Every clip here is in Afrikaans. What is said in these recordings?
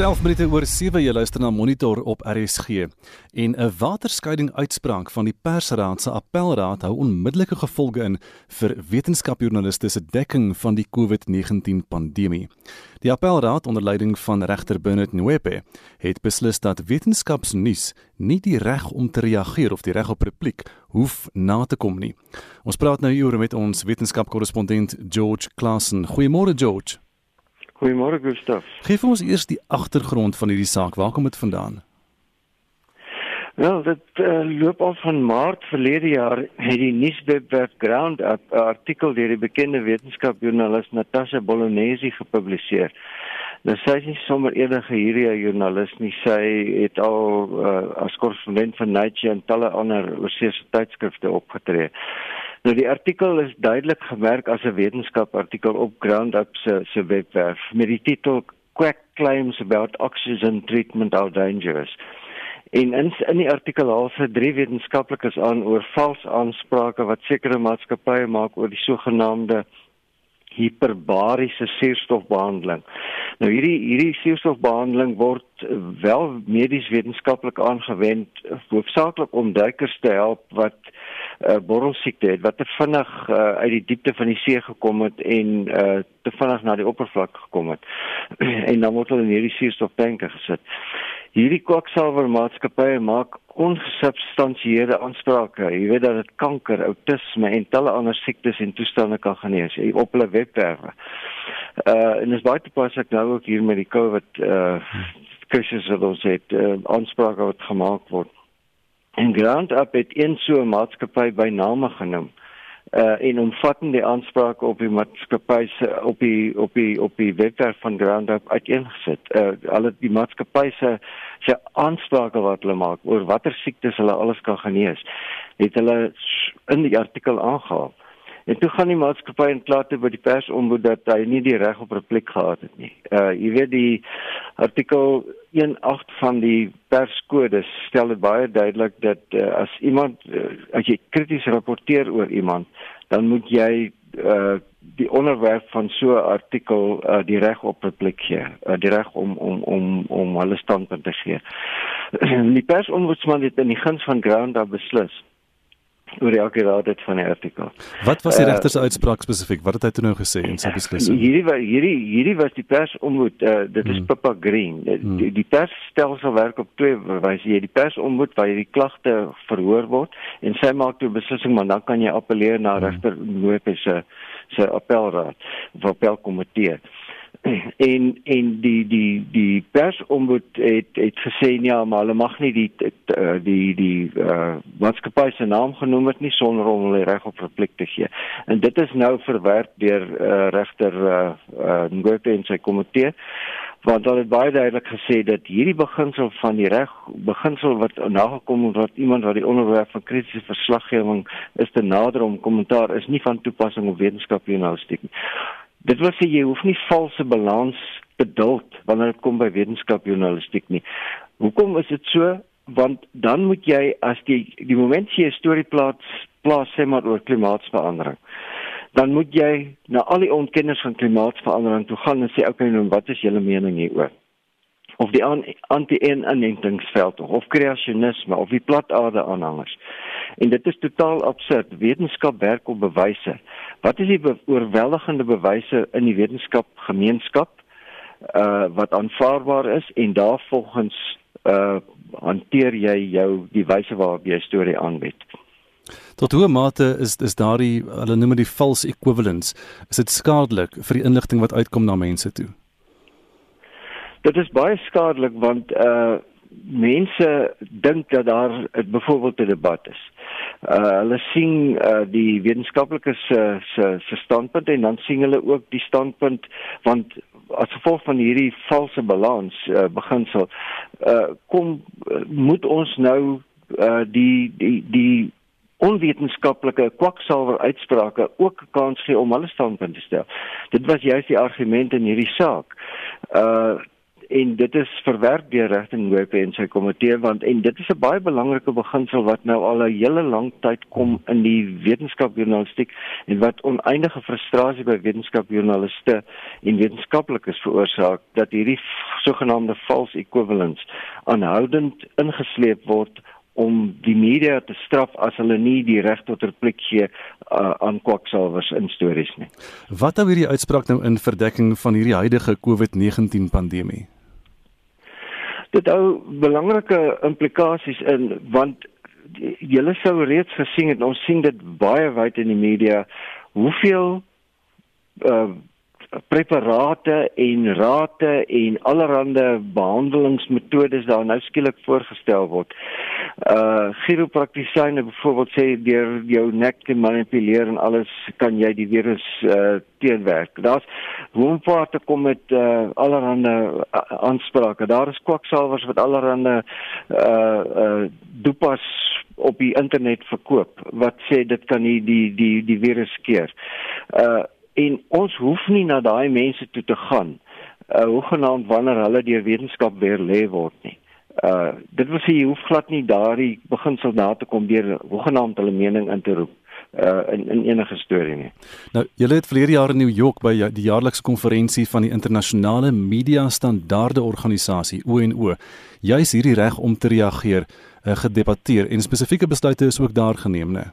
Dis 11 minute oor 7 jy luister na Monitor op RSG en 'n waterskeiding uitspraak van die Persraad se Appelraad hou onmiddellike gevolge in vir wetenskapjoernaliste se dekking van die COVID-19 pandemie. Die Appelraad onder leiding van regter Bernard Nwepe het beslis dat wetenskapsnuus nie die reg om te reageer of die reg op repliek hoef na te kom nie. Ons praat nou hieroor met ons wetenskapkorrespondent George Klassen. Goeiemôre George. Goeiemôre Gustaf. Geef ons eers die agtergrond van hierdie saak. Waar kom dit vandaan? Wel, dit uh, loop al van Maart verlede jaar het die nuuswebwerf Ground Up 'n artikel deur die bekende wetenskapjoernalis Natasha Bolognesi gepubliseer. Nou sy is nie sommer enige hierdie joernalis nie. Sy het al uh, as korrespondent van Nature en talle ander oorsese tydskrifte opgetree. Nou die artikel is duidelik gemerk as 'n wetenskapartikel op Groundup se se webwerf met die titel Quack claims about oxygen treatment are dangerous. En in in die artikel haal sy drie wetenskaplikes aan oor vals aansprake wat sekere maatskappye maak oor die sogenaamde hiperbariese suurstofbehandeling. Nou hierdie hierdie suurstofbehandeling word wel medies wetenskaplik aangewend hoofsaaklik om duikers te help wat uh, borrelsiekte het wat te vinnig uh, uit die diepte van die see gekom het en uh, te vinnig na die oppervlak gekom het en dan word hulle in hierdie suurstoftanke gesit. Hierdie kwaksalwer maatskappye maak ongesubstansieerde aansprake. Jy weet dat dit kanker, outisme en talle ander siektes en toestande kan genees op hulle webwerwe. Uh en dis baie toepaslik nou ook hier met die COVID uh krisis wat ons het, uh, aansprake wat gemaak word. En Grant het een so 'n maatskappy by name genoem. Uh en omvattende aansprake op die maatskappy se op die op die op die webwerf van Grant Up uiteengesit. Uh alle die maatskappy se se aansprake wat hulle maak oor watter siektes hulle alles kan genees, het hulle in die artikel aangehaal. En toe gaan die maatskappy en kla toe by die persombud dat hy nie die reg op repliek gehad het nie. Uh jy weet die artikel 18 van die perskode stel dit baie duidelik dat uh, as iemand uh, as jy krities rapporteer oor iemand, dan moet jy uh die onderwerp van so 'n artikel uh, die reg op repliek gee, uh, die reg om om om om hulle standpunt te gee. die persombudsman het in die guns van Ground daar beslis oor die akkuraatheid van die artikel. Wat was die uh, regter se uitspraak spesifiek? Wat het hy toe nou gesê in sy beslissing? Hierdie hierdie hierdie was die pers ontmoet uh, dit is hmm. Pippa Green. Hmm. Die, die persstelsel werk op twee wyse. Jy die pers ontmoet waar hierdie klagte verhoor word en sy maak toe beslissing maar dan kan jy appeleer na hmm. regter Lopez se se appelraad of appelkomitee en en die die die persombud het het gesê nee maar hulle mag nie die die die, die uh, maatskappy se naam genoem het nie sonder om hulle reg op repliek te gee. En dit is nou verwerp deur uh, regter uh, uh, Ngote en sy komitee want hulle het baie duidelik gesê dat hierdie beginsel van die reg beginsel wat nagekom word wat iemand wat die onderwerp van kritiese verslaggewing is te nader om kommentaar is nie van toepassing op wetenskapjournalistiek nie. Dit wil sê jy hoef nie valse balans te duld wanneer dit kom by wetenskapjournalistiek nie. Hoekom is dit so? Want dan moet jy as die die oomblik jy 'n storie plaas plaas sê maar oor klimaatsverandering. Dan moet jy na al die ontkenners van klimaatsverandering toe gaan en sê okay, nou wat is julle mening hieroor? Of die anti-inentingsveld of kreasionisme of die plataarde aanhangers. En dit is totaal absurd. Wetenskap werk op bewyse. Wat is die be oorweldigende bewyse in die wetenskap gemeenskap uh wat aanvaarbaar is en daarvolgens uh hanteer jy jou die wyse waarop jy storie aanbied. Tot hoe mate is is daardie hulle noem dit false equivalence is dit skadelik vir die inligting wat uitkom na mense toe? Dit is baie skadelik want uh mense dink dat daar byvoorbeeld 'n debat is. Uh hulle sien uh die wetenskaplikes se se se standpunt en dan sien hulle ook die standpunt want as gevolg van hierdie valse balans uh, beginsel uh kom uh, moet ons nou uh die die die onwetenskaplike kwaksalwer uitsprake ook 'n kans gee om hulle standpunt te stel. Dit was juist die argument in hierdie saak. Uh en dit is verwerk deur Regting Hope en sy komitee want en dit is 'n baie belangrike beginsel wat nou al 'n hele lang tyd kom in die wetenskapjournalistiek en wat oneindige frustrasie by wetenskapjoernaliste en wetenskaplikes veroorsaak dat hierdie sogenaamde false equivalence aanhoudend ingesleep word om die media te straf as hulle nie die reg tot repliek gee uh, aan kwaksalvers in stories nie. Wat hou hierdie uitspraak nou in verdekking van hierdie huidige COVID-19 pandemie? Dit hou belangrike implikasies in want julle sou reeds gesien het ons sien dit baie wyd in die media hoeveel uh, preparate en rate en allerlei behandelingsmetodes daar nou skielik voorgestel word. Uh chiropraktisyne byvoorbeeld sê deur jou nek te manipuleer en alles kan jy die virus uh teenwerk. Daar's hoomvaart kom met uh allerlei uh, aansprake. Daar is kwaksalvers wat allerlei uh uh dopas op die internet verkoop wat sê dit kan nie die die die virus keer. Uh en ons hoef nie na daai mense toe te gaan uh hoegenaamd wanneer hulle deur wetenskap weer lê word nie. Uh dit wil sê jy hoef glad nie daardie beginsel na te kom deur hoegenaamd hulle mening in te roep uh in in enige storie nie. Nou, julle het verlede jaar in New York by die jaarlikse konferensie van die internasionale media standaarde organisasie ONO juis hierdie reg om te reageer uh, gedebatteer en spesifieke besluite is ook daar geneem, né?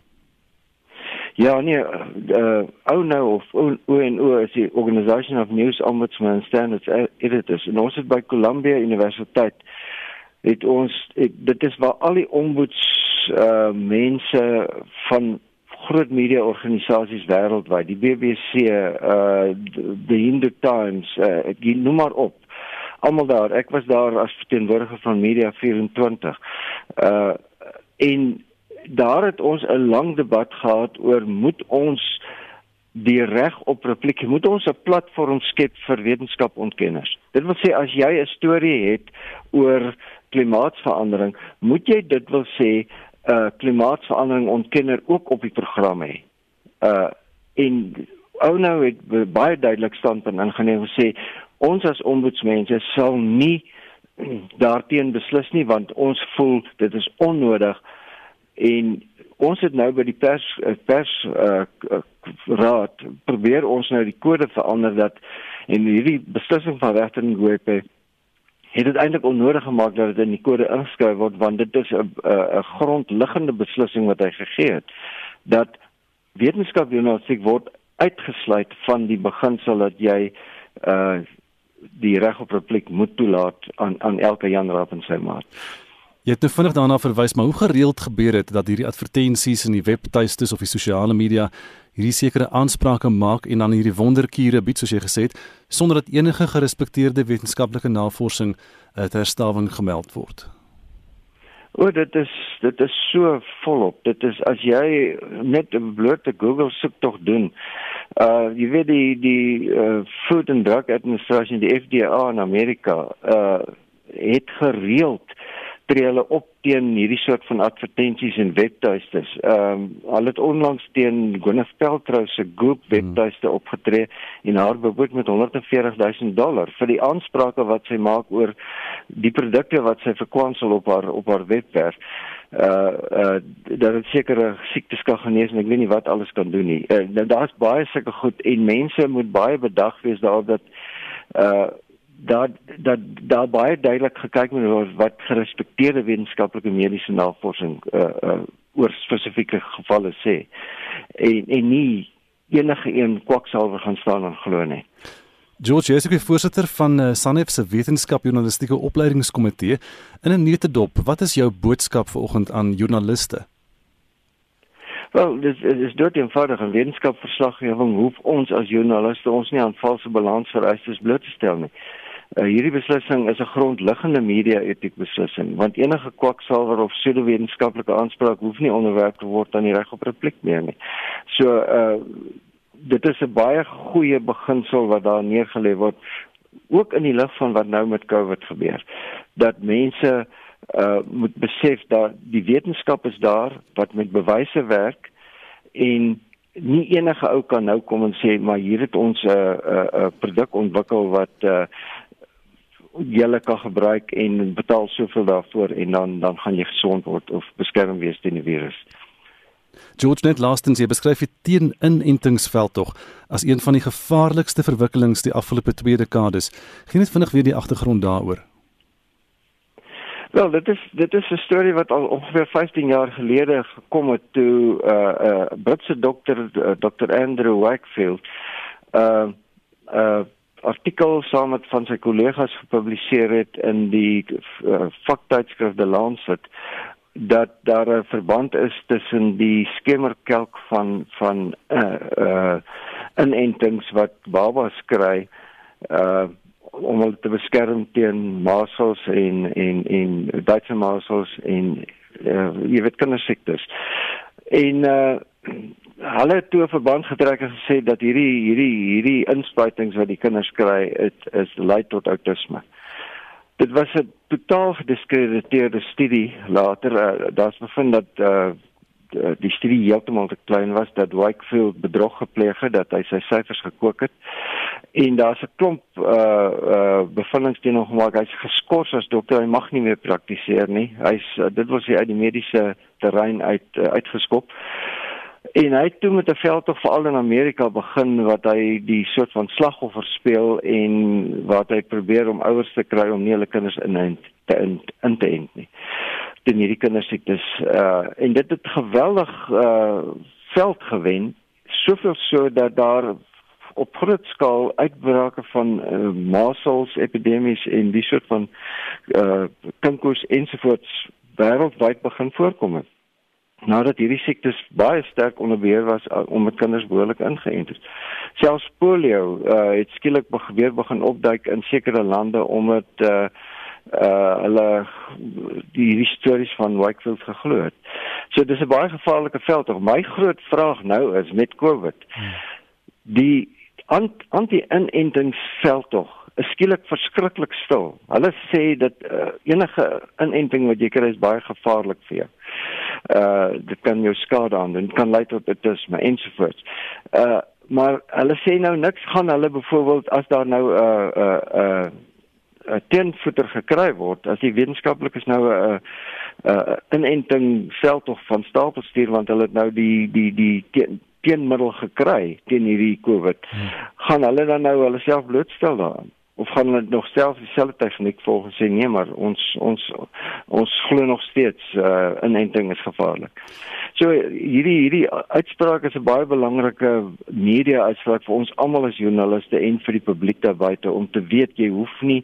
Ja, nee, uh ou nou of ONO is die Organisation of News Ombudsman and Standards Editors. En ons het by Columbia Universiteit het ons het, dit is waar al die ombuds uh mense van groot media organisasies wêreldwyd, die BBC, uh the Hindu Times, uh noem maar op. Almal daar. Ek was daar as verteenwoordiger van Media 24. Uh en daar het ons 'n lang debat gehad oor moet ons die reg op repliek moet ons 'n platform skep vir wetenskapontkenners. Dit wil sê as jy 'n storie het oor klimaatsverandering, moet jy dit wil sê 'n uh, klimaatsverandering ontkenner ook op die program hê. Uh in ou nou het baie duidelik standpunt ingeneem en sê ons as ombudsmense sal nie daarteen beslis nie want ons voel dit is onnodig en ons het nou by die pers eh, pers uh, raad probeer ons nou die kode verander dat en hierdie beslissing van regter Ngwepe het dit eintlik onnodig gemaak dat dit in die kode ingeskryf word want dit is 'n 'n grondliggende beslissing wat hy gegee het dat wetenskap journalistiek word uitgesluit van die beginsel dat jy uh die reg op repliek moet toelaat aan aan elke Jan Raap en sy maat. Jy het nou vinnig daarna verwys, maar hoe gereeld gebeur dit dat hierdie advertensies in die webtuistes of die sosiale media hierdie sekere aansprake maak en dan hierdie wonderkure bied soos jy gesê het sonder dat enige gerespekteerde wetenskaplike navorsing uh, ter staving gemeld word? O, dit is dit is so volop. Dit is as jy net 'n blote Google soek tog doen. Uh jy weet die die uh, Food and Drug Administration, die FDA in Amerika, uh het gereeld tree hulle op teen hierdie soort van advertensies en webtuistes. Ehm um, hulle het onlangs teen Gwyneth Paltrow se Goop hmm. webtuiste opgetree en haar beboet met 140 000 dollar vir die aansprake wat sy maak oor die produkte wat sy verkwansel op haar op haar webwerf. Uh uh dat dit sekere siektes kan genees en ek weet nie wat alles kan doen nie. Uh, Daar's baie sulke goed en mense moet baie bedag wees daarop dat uh dat dat daar baie duidelik gekyk moet word wat gerespekteerde wetenskaplike mediese navorsing uh, uh oor spesifieke gevalle sê en en nie enige een kwaksalver gaan staan en glo nie. George Jessica voorsitter van uh, Sanef se wetenskapjournalistieke opleidingskomitee in 'n netedop. Wat is jou boodskap vanoggend aan joernaliste? Wel, dis dis deur die eenvoudige wetenskapverslaggewing hoef ons as joernaliste ons nie aan valse balansvereistes bloot te stel nie. Uh, hierdie beslissing is 'n grondliggende media-etiek beslissing, want enige kwaksalwer of pseudowetenskaplike aanspraak hoef nie onderwerp te word aan die reg op repliek meer nie. So uh dit is 'n baie goeie beginsel wat daar neergelê word ook in die lig van wat nou met COVID gebeur. Dat mense uh moet besef dat die wetenskap is daar wat met bewyse werk en nie enige ou kan nou kom en sê maar hier het ons 'n uh, 'n uh, uh, produk ontwikkel wat uh jy kan gebruik en betaal soveel daarvoor en dan dan gaan jy gesond word of beskerm wees teen die virus. George net laastens jy beskryf die teen-inentingsveld tog as een van die gevaarlikste verwikkelings die afgelope 2 dekades. Geen net vinnig weer die agtergrond daaroor. Wel, dit is dit is 'n storie wat al ongeveer 15 jaar gelede gekom het toe 'n uh, 'n uh, Britse dokter uh, Dr Andrew Wakefield uh, uh, artikel saam met van sy kollegas gepubliseer het in die uh, vaktydskrif The Lancet dat daar 'n verband is tussen die skemerkelk van van uh uh inentings wat babas kry uh om hulle te beskerm teen masels en en en Duitse masels en uh, jy weet kindersiektes. En uh hulle het toe 'n verband getrek en gesê dat hierdie hierdie hierdie inspuitings wat die kinders kry, dit is lei tot outisme. Dit was 'n totaal gediskrediteerde studie later uh, daar's bevind dat uh, die studie heeltemal te klein was dat Wakefield bedrog gepleeg het dat hy sy syfers gekook het en daar's 'n klomp uh uh bevindings teen hom gemaak. Hy's geskort as dokter hy mag nie meer praktiseer nie. Hy's uh, dit was hy uit die mediese terrein uit uh, uitgeskop En hy het toe met 'n veldtog veral in Amerika begin wat hy die soort van slagoffer speel en wat hy probeer om ouers te kry om nie hulle kinders in te in, in te ent nie. Dit hierdie kinders siektes uh en dit het geweldig uh veld gewen, soveel so dat daar op groot skaal uitbrake van uh, masels epidemies en die soort van uh kinkos ensovoorts wêreldwyd begin voorkom het nadat hierdie siektes baie sterk onder beheer was uh, om met kinders behoorlik ingeënt is. Selfs polio uh, het skielik weer begin opduik in sekere lande omdat uh uh hulle die hierdie stories van Wakefield geglo het. So dis 'n baie gevaarlike veld tog. My groot vraag nou is met COVID. Die anti-inentingsveld tog is skielik verskriklik stil. Hulle sê dat uh, enige inenting wat jy kry is baie gevaarlik vir jou uh dit kan jou skade aan doen kan lei tot autisme ensovoorts. Uh maar hulle sê nou niks gaan hulle byvoorbeeld as daar nou 'n uh, 'n uh, 'n uh, uh, teenvoeter gekry word as die wetenskaplikes nou 'n uh, 'n uh, inenting veldtog van stapel stuur want hulle het nou die die die teen, teenmiddel gekry teen hierdie COVID. Hmm. Gaan hulle dan nou hulle self blootstel daaraan? Of gaan hulle nog self dieselfde tegniek volg en sê nee maar ons ons ons glo nog steeds uh, inenting is gevaarlik. So hierdie hierdie uitspraak is 'n baie belangrike media uitspraak vir ons almal as joernaliste en vir die publiek daar buite om te weet jy hoef nie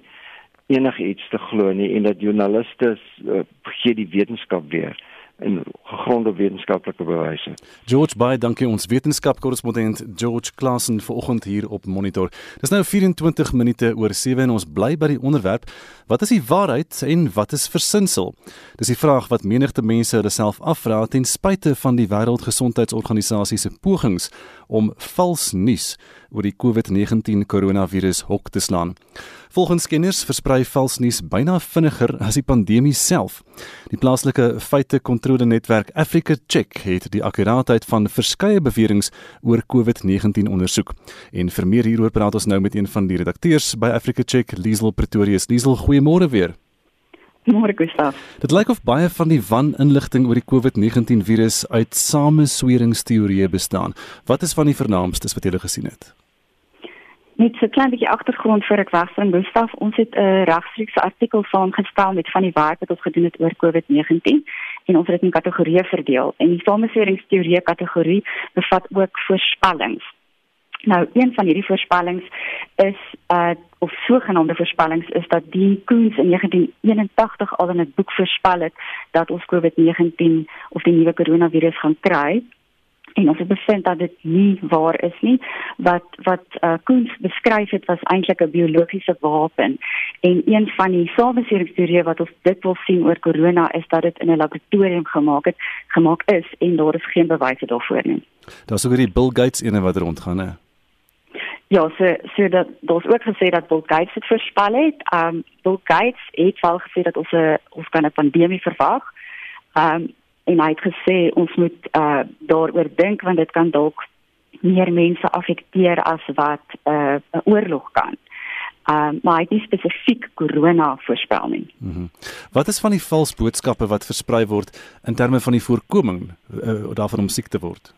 enigiets te glo nie en dat joernaliste uh, gee die wetenskap weer en gegronde wetenskaplike bewyse. George Bey, dankie ons wetenskapkorrespondent George Klassen vanoggend hier op Monitor. Dis nou 24 minute oor 7 en ons bly by die onderwerp: Wat is die waarheid en wat is versinsel? Dis die vraag wat menigte mense hulle self afvra ten spyte van die Wêreldgesondheidsorganisasie se pogings om vals nuus oor die COVID-19 koronavirus hok te slaan. Volgens kenners versprei vals nuus byna vinniger as die pandemie self. Die plaaslike feite-kontrole-netwerk Africa Check het die akkuraatheid van verskeie beweringe oor COVID-19 ondersoek. En vir meer hieroor praat ons nou met een van die redakteurs by Africa Check, Liesel Pretorius. Liesel, goeiemôre weer. Môre Gustaf. Dit lyk of baie van die waninligting oor die COVID-19 virus uit samesweringsteorieë bestaan. Wat is van die vernaamstes wat jy gesien het? Net so 'n klein bietjie agtergrond vir ek wegspring Gustaf. Ons het 'n regstreekse artikel saamgestel met van die werk wat ons gedoen het oor COVID-19 en ons het dit in kategorieë verdeel. En die samesweringsteorie kategorie bevat ook voorspellings. Nou, een van hierdie voorspellings is uh of sogenaamde voorspellings is dat die Koens in 1981 al in 'n boek voorspel het dat ons COVID-19 of die nuwe koronavirus gaan kry en ons het bevind dat dit nie waar is nie wat wat uh, Koens beskryf het was eintlik 'n biologiese wapen en een van die samesweringsteorieë wat ons dit wil sien oor corona is dat dit in 'n laboratorium gemaak het gemaak is en daar is geen bewyse daarvoor nie. Daar's ook hierdie Bill Gates ene wat rondgaan hè. Ja, so so dat daar's ook gesê dat Bill Gates dit voorspel het. Um Bill Gates het wel gesê dat ons 'n ons kan 'n pandemie verwag. Um en hy het gesê ons moet uh daaroor dink want dit kan dalk meer mense affekteer as wat uh 'n oorlog kan. Um, maar hy het nie spesifiek corona voorspel nie. Mm -hmm. Wat is van die vals boodskappe wat versprei word in terme van die voorkoming uh, daarvan om siek te word?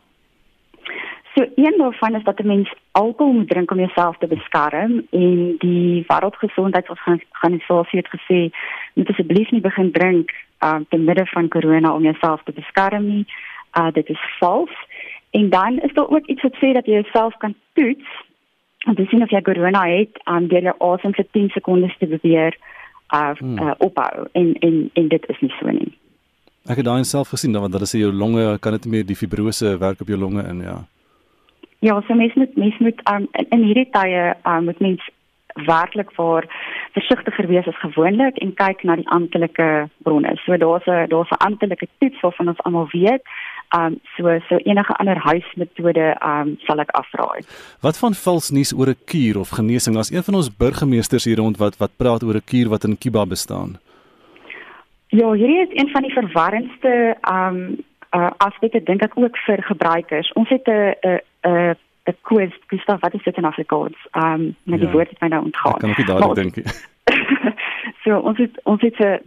So een daarvan is dat 'n mens alkohol moet drink om jouself te beskerm en die Wêreldgesondheidsorganisasie het gesê moet asseblief nie begin drink um, te midde van corona om jouself te beskerm nie. Uh dit is vals. En dan is daar ook iets wat sê dat jy jouself kan toets om te sien of jy corona het um, deur jou asem vir 10 sekondes te beweer uh, hmm. uh ophou en en en dit is nie so nie. Ek het daai self gesien dan want hulle sê jou longe kan dit meer die fibrose werk op jou longe in ja. Ja, so mens moet mens moet um, in, in hierdie tye um, moet mens werklik waar versigtiger wees as gewoonlik en kyk na die amptelike bronne. So daar's 'n daar's 'n amptelike toets waarvan ons almal weet. Um so so enige ander huismetode um sal ek afraai. Wat van vals nuus oor 'n kuur of genesing? As een van ons burgemeesters hier rond wat wat praat oor 'n kuur wat in Kiba bestaan. Ja, hierdie is een van die verwarrendste um uh aspekte dink ek ook vir gebruikers. Ons het 'n 'n 'n quiz, Gustav, wat is dit in Afrikaans? Um met die ja, woord het my nou ontgaan. Ek kan ook nie dadelik dink nie. so ons het ons het 'n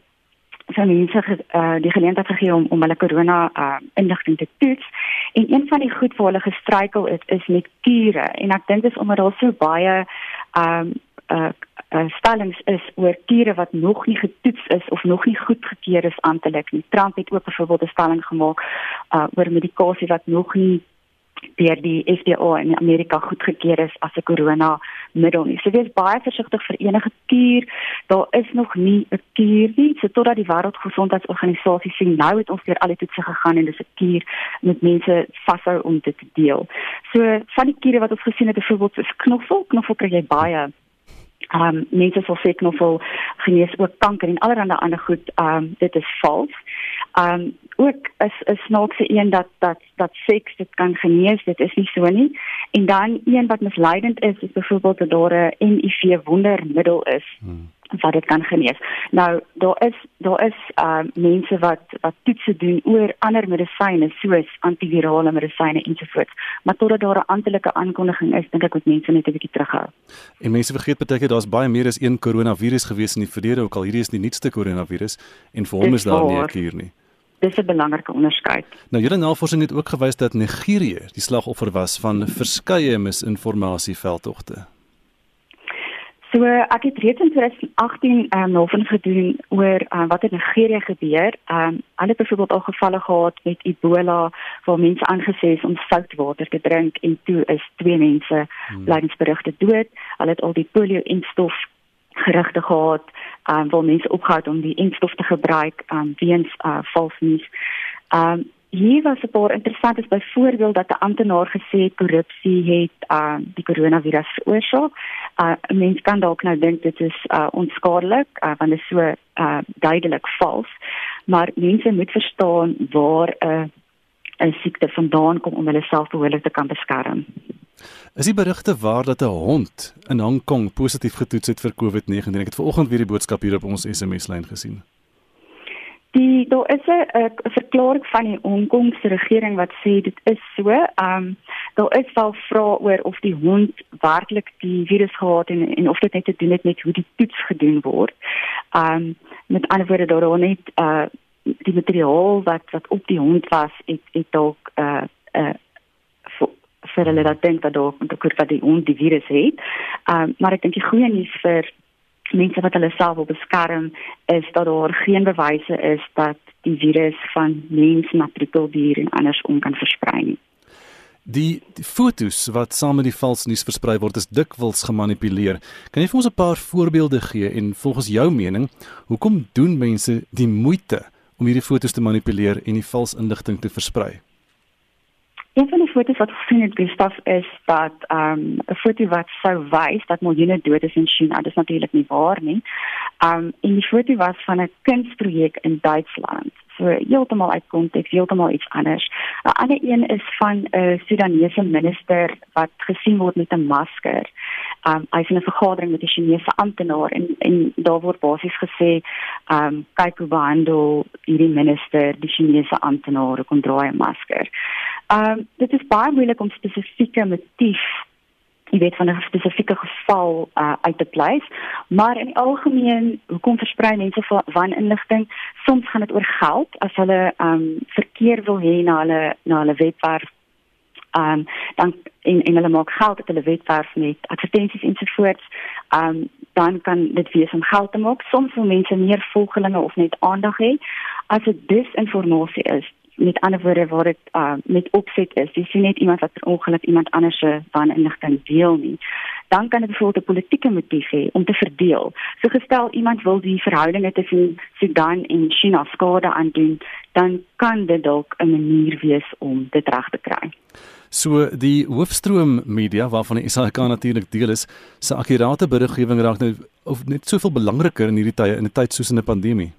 vir mense uh, die geleentheid gegee om om hulle corona uh, inligting te toets en een van die goed waar hulle gestruikel het is met kure en ek dink dit is omdat daar so baie um uh, uh stellings is oor kure wat nog nie getoets is of nog nie goedgekeur is amptelik nie. Trump het ook byvoorbeeld 'n stelling gemaak uh oor medikasie wat nog nie deur die FDA in Amerika goedgekeur is as 'n corona middel nie. So wees baie versigtig vir enige kuur. Daar is nog nie 'n kuur nie. So totdat die Wêreldgesondheidsorganisasie sê nou het ons deur al die toetse gegaan en dis 'n kuur met mense vashou om dit te deel. So van die kure wat ons gesien het, byvoorbeeld is knoffel, knoffel kry jy baie ehm um, mense sal sê knoffel genees ook kanker en allerlei ander goed. Ehm um, dit is vals. Um, ook is is snaakse een dat dat dat seks dit kan genees, dit is nie so nie. En dan een wat misleidend is, is byvoorbeeld dat daar 'n HIV wondermiddel is. Hmm wat dit kan genees. Nou daar is daar is uh mense wat wat toetse doen oor ander medisyne soos antivirale medisyne ensovoorts. Maar totdat daar 'n amptelike aankondiging is, dink ek moet mense net 'n bietjie terughou. En mense vergeet baie keer daar's baie meer as een koronavirus gewees in die verlede, ook al hierdie is die nuutste koronavirus en vir hom is daar nie 'n kuur nie. Dis 'n belangrike onderskeid. Nou julle navorsing het ook gewys dat Nigerië die slagoffer was van verskeie misinformasieveldtogte. So ek het reeds in 2018 ehm um, navorsing gedoen oor uh, wat in Nigerië gebeur. Ehm um, hulle het byvoorbeeld al gevalle gehad met Ebola waar mense aangesê is om soutwater te drink en toe is twee mense hmm. lydingsberigte dood. Hulle het al die polio-instof gerigte gehad ehm um, waar mense opgehou het om die instof te gebruik um, weens uh, vals nuus. Ehm um, Hier was 'n paar interessant is byvoorbeeld dat 'n amptenaar gesê het korrupsie het uh die koronavirus veroorsaak. Uh 'n mens kan dalk nou dink dit is uh onskadelik uh, want dit is so uh duidelik vals. Maar mense moet verstaan waar 'n uh, 'n siekte vandaan kom om hulle self behoorlik te kan beskerm. Is die berigte waar dat 'n hond in Hong Kong positief getoets het vir COVID-19? Ek het vanoggend weer die boodskap hier op ons SMS-lyn gesien. Die daar is 'n verklaring van die Hongkongse regering wat sê dit is so. Ehm um, daar is wel vrae oor of die hond werklik die virus gehad en en of dit net te doen het met hoe die toets gedoen word. Ehm um, met ander woorde daar was net uh die materiaal wat wat op die hond was, het het dalk uh uh vir hulle dat dink dat dalk dat die hond die virus het. Ehm um, maar ek dink die goeie nuus vir mense wat hulle self wil beskerm is dat daar geen bewyse is dat die virus van mens na prikkeldier en andersom kan versprei nie. Die, die fotos wat saam met die vals nuus versprei word is dikwels gemanipuleer. Kan jy vir ons 'n paar voorbeelde gee en volgens jou mening, hoekom doen mense die moeite om hierdie fotos te manipuleer en die vals inligting te versprei? Een van die foto's wat gesien het Gustaf is dat ehm, 'n um, foto wat sou wys dat miljoene dood is in China. Dit is natuurlik nie waar nie. Um en die foto was van 'n kunsprojek in Duitsland. So heeltemal uit konteks, heeltemal iets anders. 'n Ander een is van 'n uh, Sudanese minister wat gesien word met 'n masker. Um hy is in 'n vergadering met 'n Chinese amptenaar en en daar word basies gesê, um kyk hoe behandel hierdie minister die Chinese amptenaar kon draai 'n masker. Um, dit is baie moeilik om spesifieke motief jy weet van 'n spesifieke geval uh, uit te pleis maar in algemeen hoekom versprei mense van inligting soms gaan dit oor geld. As hulle um verkeer wil hê na hulle na hulle webwerf um dan en en hulle maak geld op hulle webwerf met advertensies ensovoorts um dan kan dit wees om geld te maak. Soms wil mense meer volgelinge of net aandag hê. As dit disinformasie is met ander woorde waar dit uh, met opset is. Jy sien net iemand wat per ongeluk iemand anders se waninligting deel nie. Dan kan dit bijvoorbeeld 'n politieke motief hê om te verdeel. So gestel iemand wil die verhoudinge tussen Sudan en China skade aandoen, dan kan dit dalk 'n manier wees om dit reg te kry. So die hoofstroom media waarvan die SAK natuurlik deel is, se akkurate beriggewing raak nou of net soveel belangriker in hierdie tye in 'n tyd soos in 'n pandemie.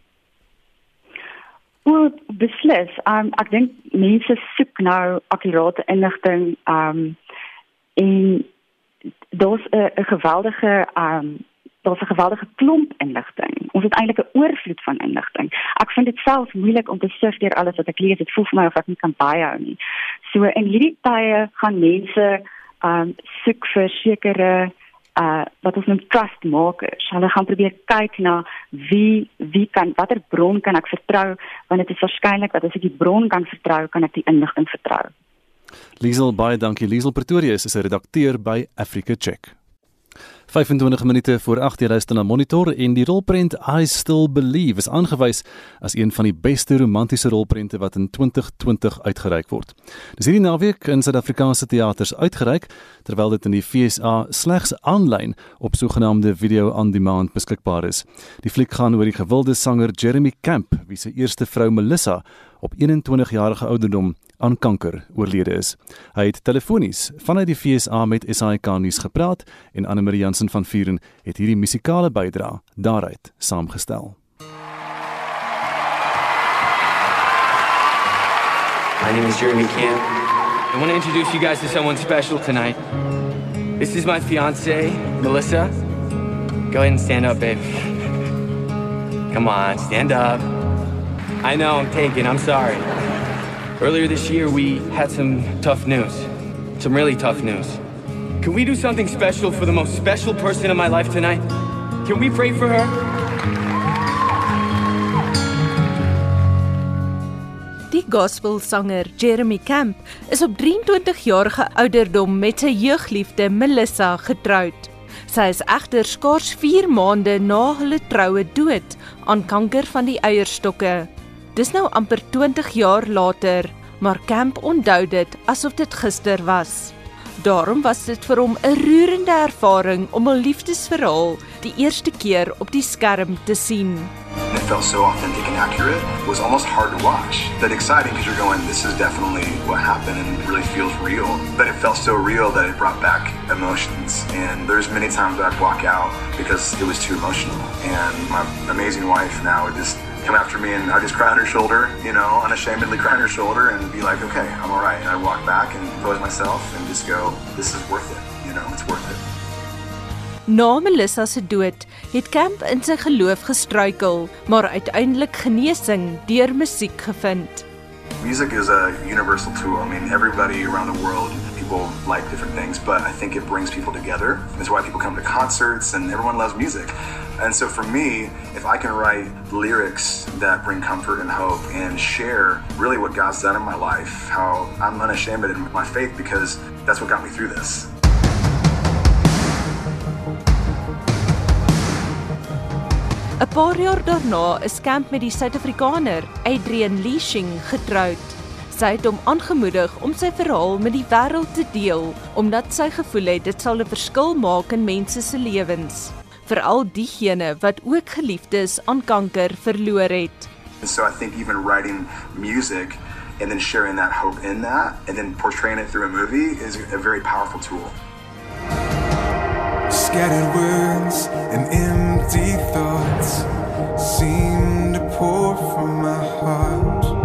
Wel, beslis. Um ek dink mense soek nou akkurate inligting um en daar's 'n geweldige um daar's 'n geweldige klomp inligting. Ons het eintlik 'n oorvloed van inligting. Ek vind dit self moeilik om te surf deur alles wat ek lees. Dit voel vir my of ek nie kan byhou nie. So in hierdie tye gaan mense um soek vir sekere uh wat ons noem trust makers. Hulle gaan probeer kyk na wie wie kan watter bron kan ek vertrou want dit is waarskynlik dat as ek die bron kan vertrou, kan ek die inligting vertrou. Liesel baie dankie. Liesel Pretoria is 'n redakteur by Africa Check. 25 minute voor 8 jy luister na Monitor en die rolprent I Still Believe is aangewys as een van die beste romantiese rolprente wat in 2020 uitgereik word. Dis hierdie naweek in Suid-Afrikaanse teaters uitgereik terwyl dit in die FSA slegs aanlyn op sogenaamde video on demand beskikbaar is. Die fliek gaan oor die gewilde sanger Jeremy Camp wie se eerste vrou Melissa op 21 jarige ouderdom aan kanker oorlede is. Hy het telefonies vanuit die FSA met SAK nuus gepraat en Anne Marie Jansen van Vuren het hierdie musikale bydra daaruit saamgestel. My name is Jeremy Camp. I want to introduce you guys to someone special tonight. This is my fiance, Melissa. Go ahead and stand up, babe. Come on, stand up. I know I'm taken. I'm sorry. Earlier this year, we had some tough news. Some really tough news. Can we do something special for the most special person in my life tonight? Can we pray for her? Die gospelsanger Jeremy Camp is op 23 jarige ouderdom met sy jeugliefde Melissa getroud. Sy is egter skaars 4 maande na hulle troue dood aan kanker van die eierstokke. Dis nou amper 20 jaar later, maar Camp onthou dit asof dit gister was. Daarom was dit vir hom 'n roerende ervaring om 'n liefdesverhaal die eerste keer op die skerm te sien. It felt so authentic and accurate. It was almost hard to watch. But exciting because you're going, this is definitely what happened and it really feels real. But it felt so real that it brought back emotions. And there's many times I'd walk out because it was too emotional. And my amazing wife now just come after me and I just cry on her shoulder, you know, unashamedly cry on her shoulder and be like, okay, I'm all right. And I walk back and pose myself and just go, this is worth it, you know, it's worth it. Na Melissa se dood het Camp in sy geloof gestruikel, maar uiteindelik genesing deur musiek gevind. Music is a universal tool. I mean, everybody around the world, people like different things, but I think it brings people together. It's why people come to concerts and everyone loves music. And so for me, if I can write lyrics that bring comfort and hope and share really what God's done in my life, how I'm unashamed in my faith because that's what got me through this. 'n Paar jaar daarna is Camp met die Suid-Afrikaner Adrian Leashing getroud. Sy het hom aangemoedig om sy verhaal met die wêreld te deel omdat sy gevoel het dit sal 'n verskil maak in mense se lewens, veral diegene wat ook geliefdes aan kanker verloor het. So I think even writing music and then sharing that hope in that and then portraying it through a movie is a very powerful tool. Scattered words and empty thoughts seem to pour from my heart.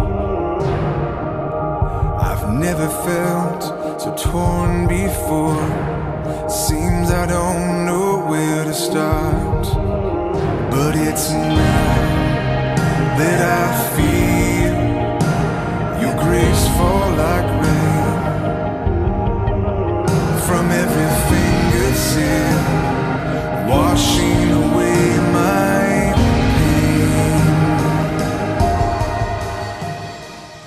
never felt so torn before. Seems I don't know where to start. But it's now that I feel your grace fall like rain from every finger sin. Wash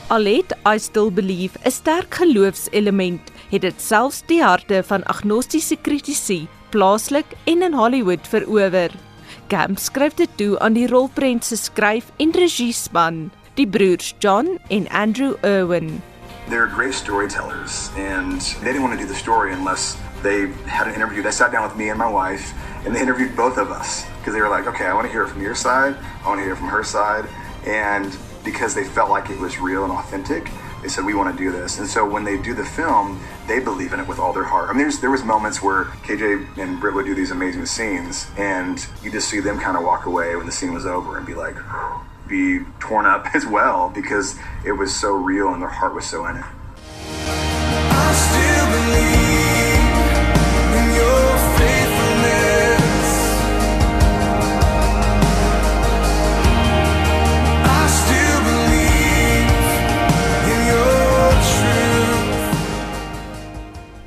Al het I Still Believe 'n sterk geloofselement, het dit selfs die harte van agnostiese kritici, plaaslik en in Hollywood verower. Camp skryf dit toe aan die rolprent se skryf- en regiespan, die broers John en Andrew Irwin. They're great storytellers, and they didn't want to do the story unless they had an interview. They sat down with me and my wife, and they interviewed both of us because they were like, okay, I want to hear it from your side, I want to hear it from her side. And because they felt like it was real and authentic, they said, we want to do this. And so when they do the film, they believe in it with all their heart. I mean, there's, there was moments where KJ and Britt would do these amazing scenes, and you just see them kind of walk away when the scene was over and be like, be torn up as well because it was so real and their heart was so in it.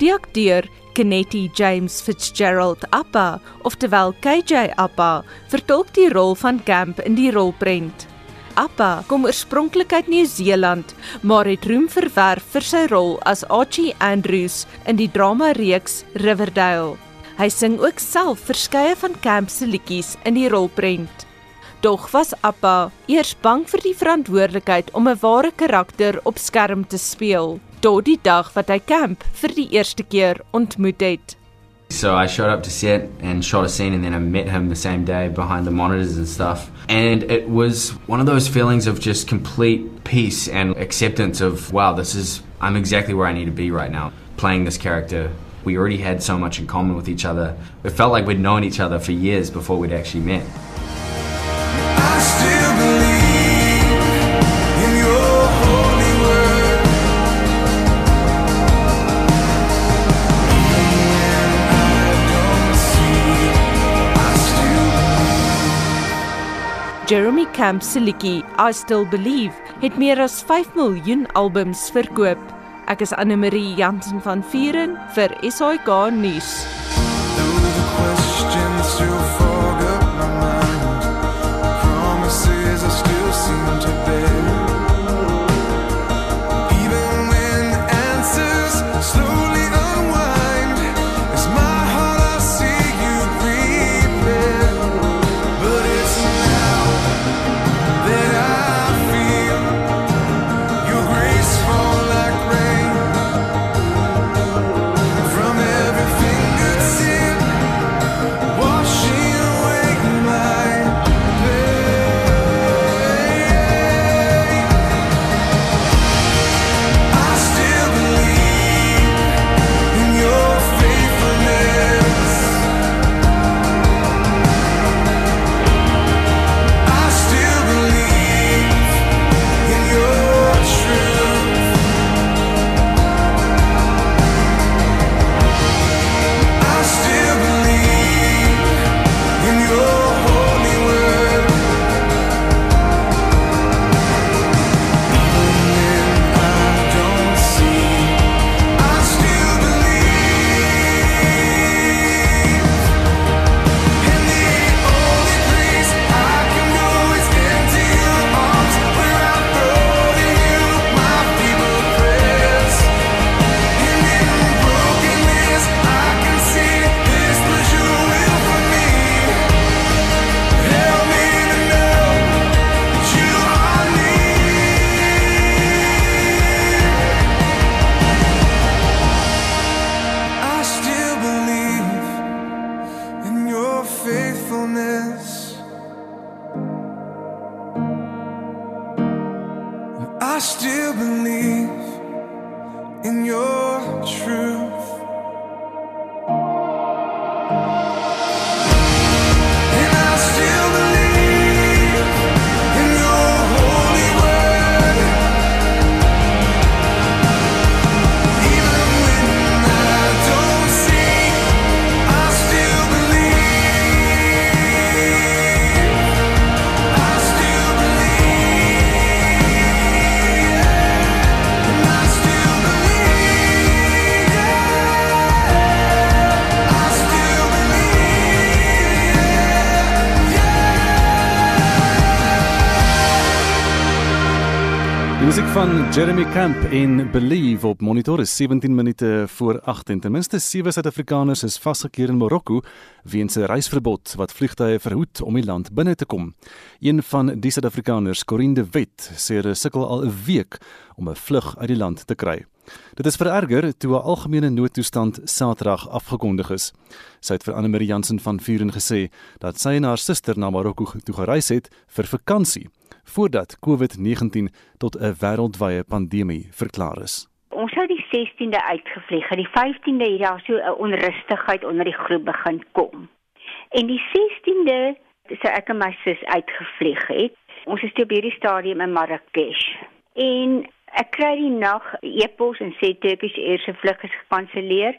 Die akteur Kennedy James Fitzgerald Appa, oftewel KJ Appa, vertolk die rol van Camp in die rolprent. Appa kom oorspronklik uit Nieu-Seeland, maar het roem verwerf vir sy rol as Archie Andrews in die drama-reeks Riverdale. Hy sing ook self verskeie van Camp se liedjies in die rolprent. Dog was Appa eers bang vir die verantwoordelikheid om 'n ware karakter op skerm te speel, tot die dag wat hy vir die eerste keer ontmoet het. So I showed up to set and shot a scene, and then I met him the same day behind the monitors and stuff. And it was one of those feelings of just complete peace and acceptance of, wow, this is, I'm exactly where I need to be right now, playing this character. We already had so much in common with each other. It felt like we'd known each other for years before we'd actually met. Jeremy Camp se liedjie I Still Believe het meer as 5 miljoen albums verkoop. Ek is Anne Marie Jansen van Vuren vir SAK nuus. Jeremy Camp en Believe op Monitor is 17 minute voor 8 en ten minste 7 Suid-Afrikaners is vasgekeer in Marokko weens 'n reisverbod wat vliegtye verhoed om die land binne te kom. Een van die Suid-Afrikaners, Corinne de Wet, sê hulle sukkel al 'n week om 'n vlug uit die land te kry. Dit is vererger toe 'n algemene noodtoestand Saterdag afgekondig is. Sy het vir Anne-Marie Jansen van Vuren gesê dat sy en haar suster na Marokko toe gereis het vir vakansie voordat COVID-19 tot 'n wêreldwye pandemie verklaar is. Ons sou die 16de uitgevlieg het. Die 15de het daar so 'n onrustigheid onder die groep begin kom. En die 16de sou ek en my sus uitgevlieg het. Ons is toe op hierdie stadium in Marrakesh. En ek kry die nag e-pos en sê Turkish Air se vlug is gekanselleer.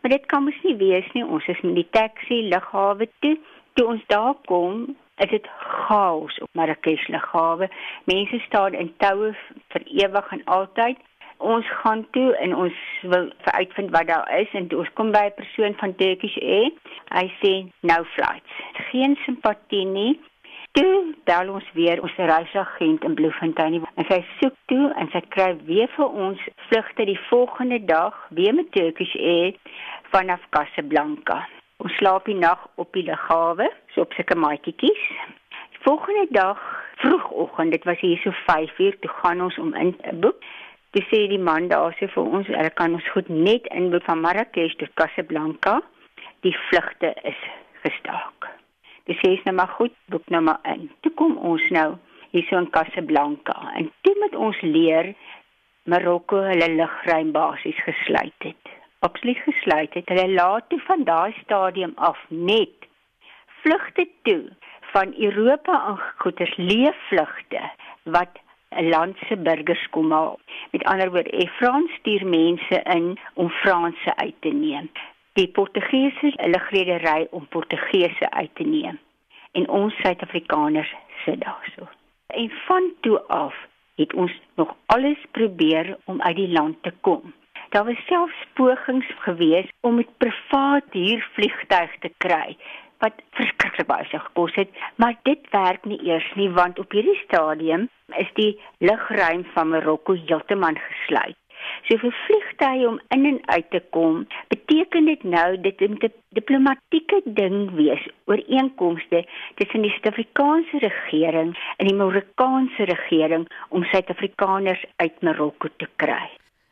Maar dit kan mos nie wees nie. Ons is met die taxi lughawe toe. Toe ons daar kom, is dit chaos op Marrakesh lughawe. Mense staan in toue vir ewig en altyd. Ons gaan toe en ons wil uitvind wat daar is en ons kom by 'n persoon van Turkish Air. Hy sê no flights. Geen simpatie nie. Toe bel ons weer ons reisagent in Bloemfontein en sy soek toe en sy kry weer vir ons vlugte die volgende dag weer met Turkish Air vanaf Casablanca. Ons slaap die nag op die lughawe, so op sulke maatjies. Die volgende dag vroegoggend, dit was hier so 5uur, toe gaan ons om in te boek. Toe sê die man daar sê vir ons, hulle kan ons goed net inboek van Marrakesh tot Casablanca. Die vlugte is gestaak. Dis sê nou maar goed, boek nou maar in. Toe kom ons nou hier so in Casablanca en toe moet ons leer Marokko hulle lugruim basies gesluit het. Absoluut gesluit het. Hulle laat toe van daai stadium af net vlugte toe van Europa aangegoeders leefvlugte wat 'n land se burgers kom haal. Met ander woorde, France stuur mense in om Franse uit te neem. Die Portugese lugredery om Portugese uit te neem. En ons Suid-Afrikaners sit daarso. En van toe af het ons nog alles probeer om uit die land te kom. Daar was selfs pogings gewees om met privaat huurvliegtuig te kry wat verskriklik baie sou gekos het, maar dit werk nie eers nie want op hierdie stadium is die lugruim van Marokko heeltemal gesluit. So vir vliegtye om in en uit te kom, beteken dit nou dit moet 'n diplomatieke ding wees, ooreenkomste tussen die Suid-Afrikaanse regering en die Marokkaanse regering om Suid-Afrikaners uit Marokko te kry.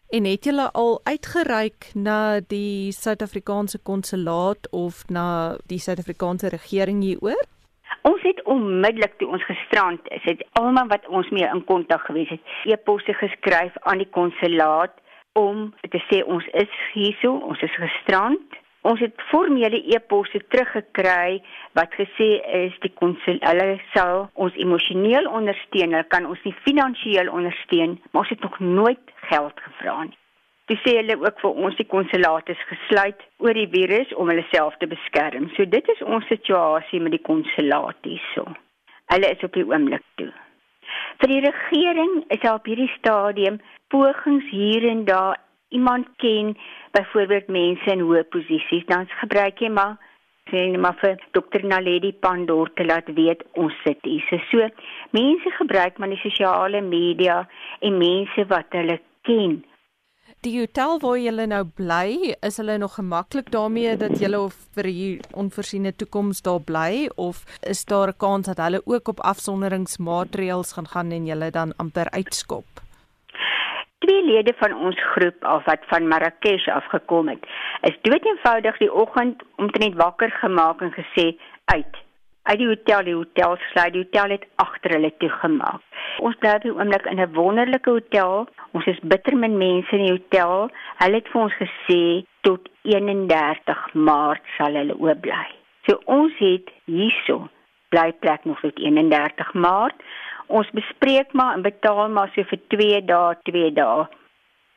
En het julle al uitgereik na die Suid-Afrikaanse konsulaat of na die Suid-Afrikaanse regering hieroor? Ons het onmiddellik toe ons gestrand is, het almal wat ons mee in kontak gewees het, e-posse geskryf aan die konsulaat om te sê ons is hierso, ons is gestrand. Ons het formele e-posse teruggekry wat gesê is die konsul hulle sal ons emosioneel ondersteun, hulle kan ons nie finansiëel ondersteun, maar ons het nog nooit geld gevra nie. Toe sê hulle ook vir ons die konsulaat is gesluit oor die virus om hulle self te beskerm. So dit is ons situasie met die konsulaat hierso. Hulle is op die oomblik toe. Vir die regering is daar op hierdie stadium pogings hier en daar iemand ken byvoorbeeld mense in hoë posisies dan gebruik jy maar sê net maar vir dokter Naledi Pandor te laat weet ons sit hier. So mense gebruik maar die sosiale media en mense wat hulle ken. Die hotel waar jy nou bly, is hulle nog gemaklik daarmee dat jy of vir hier onvoorsiene toekoms daar bly of is daar 'n kans dat hulle ook op afsonderingsmaatreëls gaan gaan en jy dan amper uitskop? twee lede van ons groep af wat van Marrakesh afgekom het, is doeteenvoudig die oggend omtrent wakker gemaak en gesê uit. Uit die hotel, die hotel sluit, die hotel het agter hulle toegemaak. Ons bly die oomblik in 'n wonderlike hotel. Ons is bitter min mense in die hotel. Hulle het vir ons gesê tot 31 Maart sal hulle oop bly. So ons het hierso blyplek nog tot 31 Maart ons bespreek maar en betaal maar so vir 2 dae, 2 dae.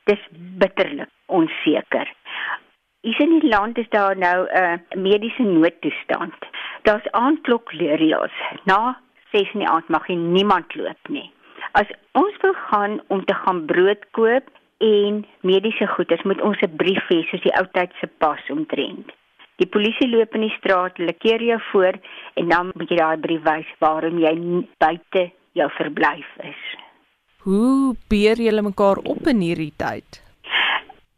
Dis bitterlik onseker. Hier in die land is daar nou 'n uh, mediese noodtoestand. Daar's aandklokreëls. Na 6 in die aand mag nie niemand loop nie. As ons wil gaan om te gaan brood koop en mediese goeder, moet ons 'n brief hê soos die ou tyd se pas omtrent. Die polisie loop in die straat, hulle keer jou voor en dan moet jy daai brief wys waarom jy buite jou verblyf is. Hoe beer julle mekaar op in hierdie tyd?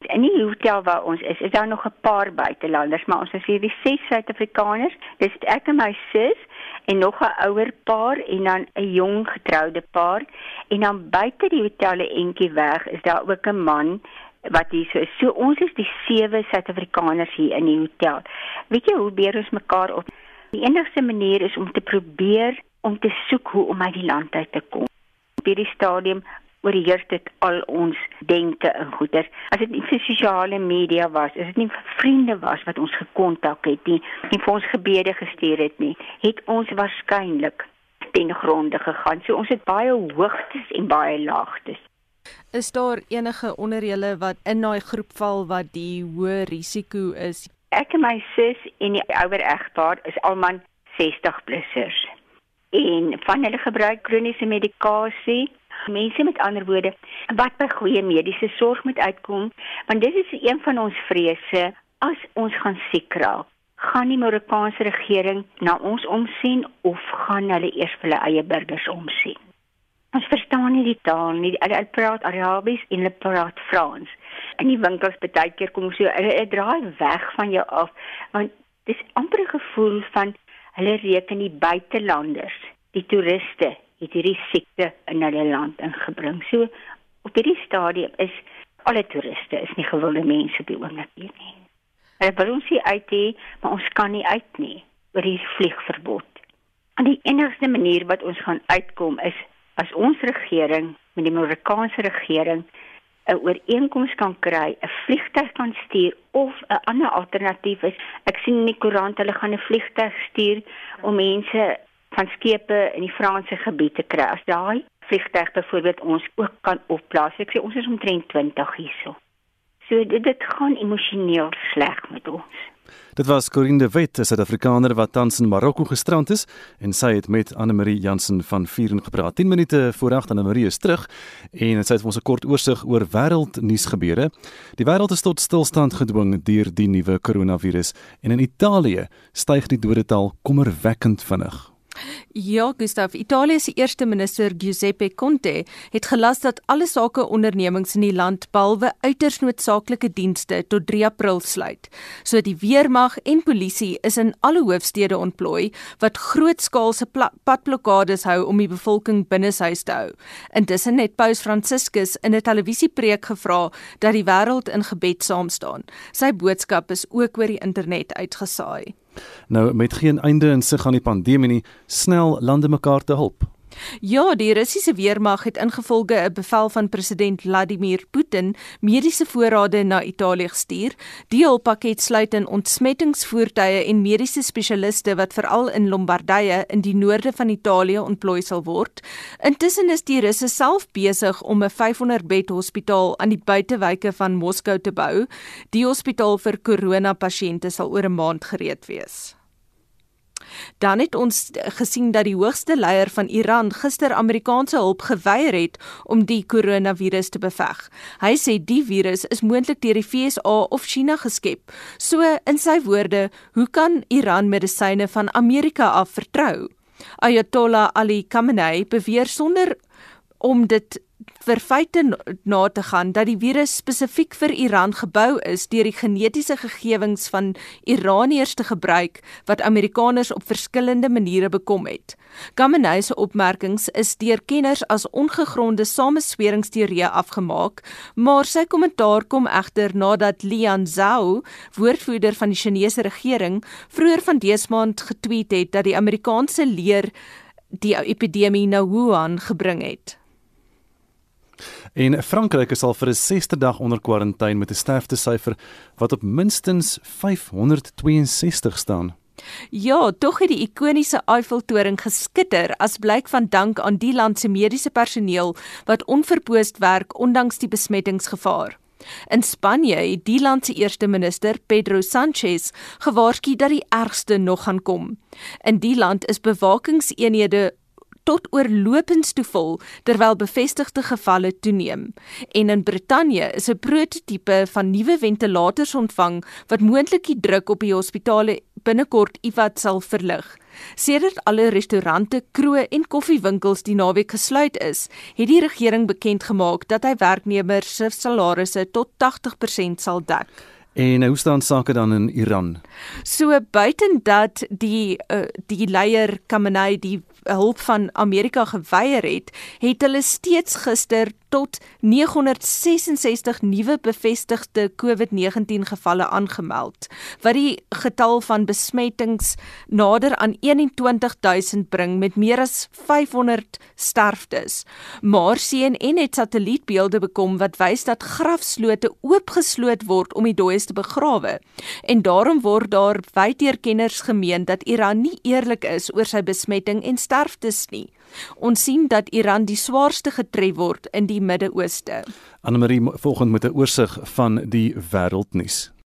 In die hotel waar ons is, is daar nog 'n paar buitelanders, maar ons is hier die ses Suid-Afrikaners. Dis ek en my sus en nog 'n ouer paar en dan 'n jong getroude paar en dan buite die hotel 'n entjie weg is daar ook 'n man wat hier so is. So ons is die sewe Suid-Afrikaners hier in die hotel. Weet jy hoe beer ons mekaar op? Die enigste manier is om te probeer om te soek hoe om uit die land uit te kom. Op hierdie stadium oorheers dit al ons denke en goeders. As dit nie vir sosiale media was, as dit nie vir vriende was wat ons gekontak het nie, en vir ons gebede gestuur het nie, het ons waarskynlik ten gronde gegaan. So ons het baie hoogtes en baie laagtes. Is daar enige onder julle wat in daai groep val wat die hoë risiko is? Ek en my sus en die ouer egpaar is almal 60 plussers. En van hulle gebruik kroniese medikasie. Mense met ander woorde wat by goeie mediese sorg moet uitkom, want dit is een van ons vrese as ons gaan siek raak. Gaan die Marokkaanse regering na ons omsien of gaan hulle eers vir hulle eie burgers omsien? Ons verstaan nie die taal nie. Hulle praat Arabies en hulle praat Frans. In die winkels baie keer kom so hulle draai weg van jou af want dis amper 'n gevoel van hulle reken die buitelanders, die toeriste het hierdie siekte in hulle land ingebring. So op hierdie stadium is alle toeriste is nie gewilde mense op die oomblik hier nie. Hulle wil ons hier uit hê, maar ons kan nie uit nie oor die vliegverbod. En die enigste manier wat ons gaan uitkom is as ons regering met die Marokkaanse regering 'n ooreenkoms kan kry, 'n vliegtuig kan stuur of 'n ander alternatief is ek sien in die koerant hulle gaan 'n vliegtuig stuur om mense van skepe in die Franse gebied te kry. As daai vliegtuig byvoorbeeld ons ook kan opplaas. Ek sê ons is omtrent 20 hierso. So dit dit gaan emosioneel sleg met ons. Dit was Corinne de Wet, 'n Suid-Afrikaner wat tans in Marokko gestrand is en sy het met Anne-Marie Jansen van Vuren gepraat. 10 minute voor 8 Anne-Marie is terug en sy het vir ons 'n kort oorsig oor wêreldnuus gebeure. Die wêreld is tot stilstand gedwing deur die nuwe koronavirus en in Italië styg die dodetal kommerwekkend vinnig. Ja, Gustav, Italië se eerste minister Giuseppe Conte het gelas dat alle sake ondernemings in die land behalwe uiters noodsaaklike dienste tot 3 April sluit. So die weermag en polisie is in alle hoofstede ontplooi wat grootskaalse padblokkades hou om die bevolking binneshuis te hou. Intussen het Paus Franciscus in 'n televisiepreek gevra dat die wêreld in gebed saam staan. Sy boodskap is ook oor die internet uitgesaai. Nou met geen einde in sig aan die pandemie nie, snel lande mekaar te help. Ja, die Russiese weermag het ingevolge 'n bevel van president Vladimir Putin mediese voorrade na Italië gestuur. Die hulppakket sluit in ontsmettingsvoertuie en mediese spesialiste wat veral in Lombardye in die noorde van Italië ontplooi sal word. Intussen is die Russe self besig om 'n 500-bed hospitaal aan die buitewyke van Moskou te bou. Die hospitaal vir korona-pasiënte sal oor 'n maand gereed wees. Dan het ons gesien dat die hoogste leier van Iran gister Amerikaanse hulp geweier het om die koronavirus te beveg. Hy sê die virus is moontlik deur die FSA of China geskep. So in sy woorde, hoe kan Iran medisyne van Amerika af vertrou? Ayatollah Ali Khamenei beweer sonder om dit vir feite na te gaan dat die virus spesifiek vir Iran gebou is deur die genetiese gegewens van Iraniërs te gebruik wat Amerikaners op verskillende maniere bekom het. Khamenei se opmerkings is deur kenners as ongegronde samesweringsteorieë afgemaak, maar sy kommentaar kom egter nadat Lian Zhao, woordvoerder van die Chinese regering, vroeër van dese maand getweet het dat die Amerikaanse leer die epidemie na Wuhan gebring het. En Frankryk is al vir 'n 6de dag onder kwarantyne met 'n sterftesyfer wat op minstens 562 staan. Ja, tog het die ikoniese Eiffeltoring geskitter as blyk van dank aan die land se mediese personeel wat onverpoost werk ondanks die besmettingsgevaar. In Spanje het die land se eerste minister, Pedro Sanchez, gewaarsku dat die ergste nog gaan kom. In die land is bewakingseenhede tot oorlopends toe vol terwyl bevestigde gevalle toeneem. En in Brittanje is 'n prototipe van nuwe ventilators ontvang wat moontlik die druk op die hospitale binnekort iewat sal verlig. Sedert alle restaurante, kroë en koffiewinkels die naweek gesluit is, het die regering bekend gemaak dat hy werknemers se salarisse tot 80% sal dek. En hoe staan sake dan in Iran? So buiten dat die uh, die leier Khamenei die hulp van Amerika geweier het, het hulle steeds gister tot 966 nuwe bevestigde COVID-19 gevalle aangemeld, wat die getal van besmettings nader aan 21000 bring met meer as 500 sterftes. Maar CNN het satellietbeelde bekom wat wys dat grafslote oopgesloot word om die dooies te begrawe. En daarom word daar wyd kenners gemeen dat Iran nie eerlik is oor sy besmetting en sterftes nie. Ons sien dat Iran die swaarste getref word in die Midde-Ooste. Anne Marie volgende met 'n oorsig van die wêreldnuus.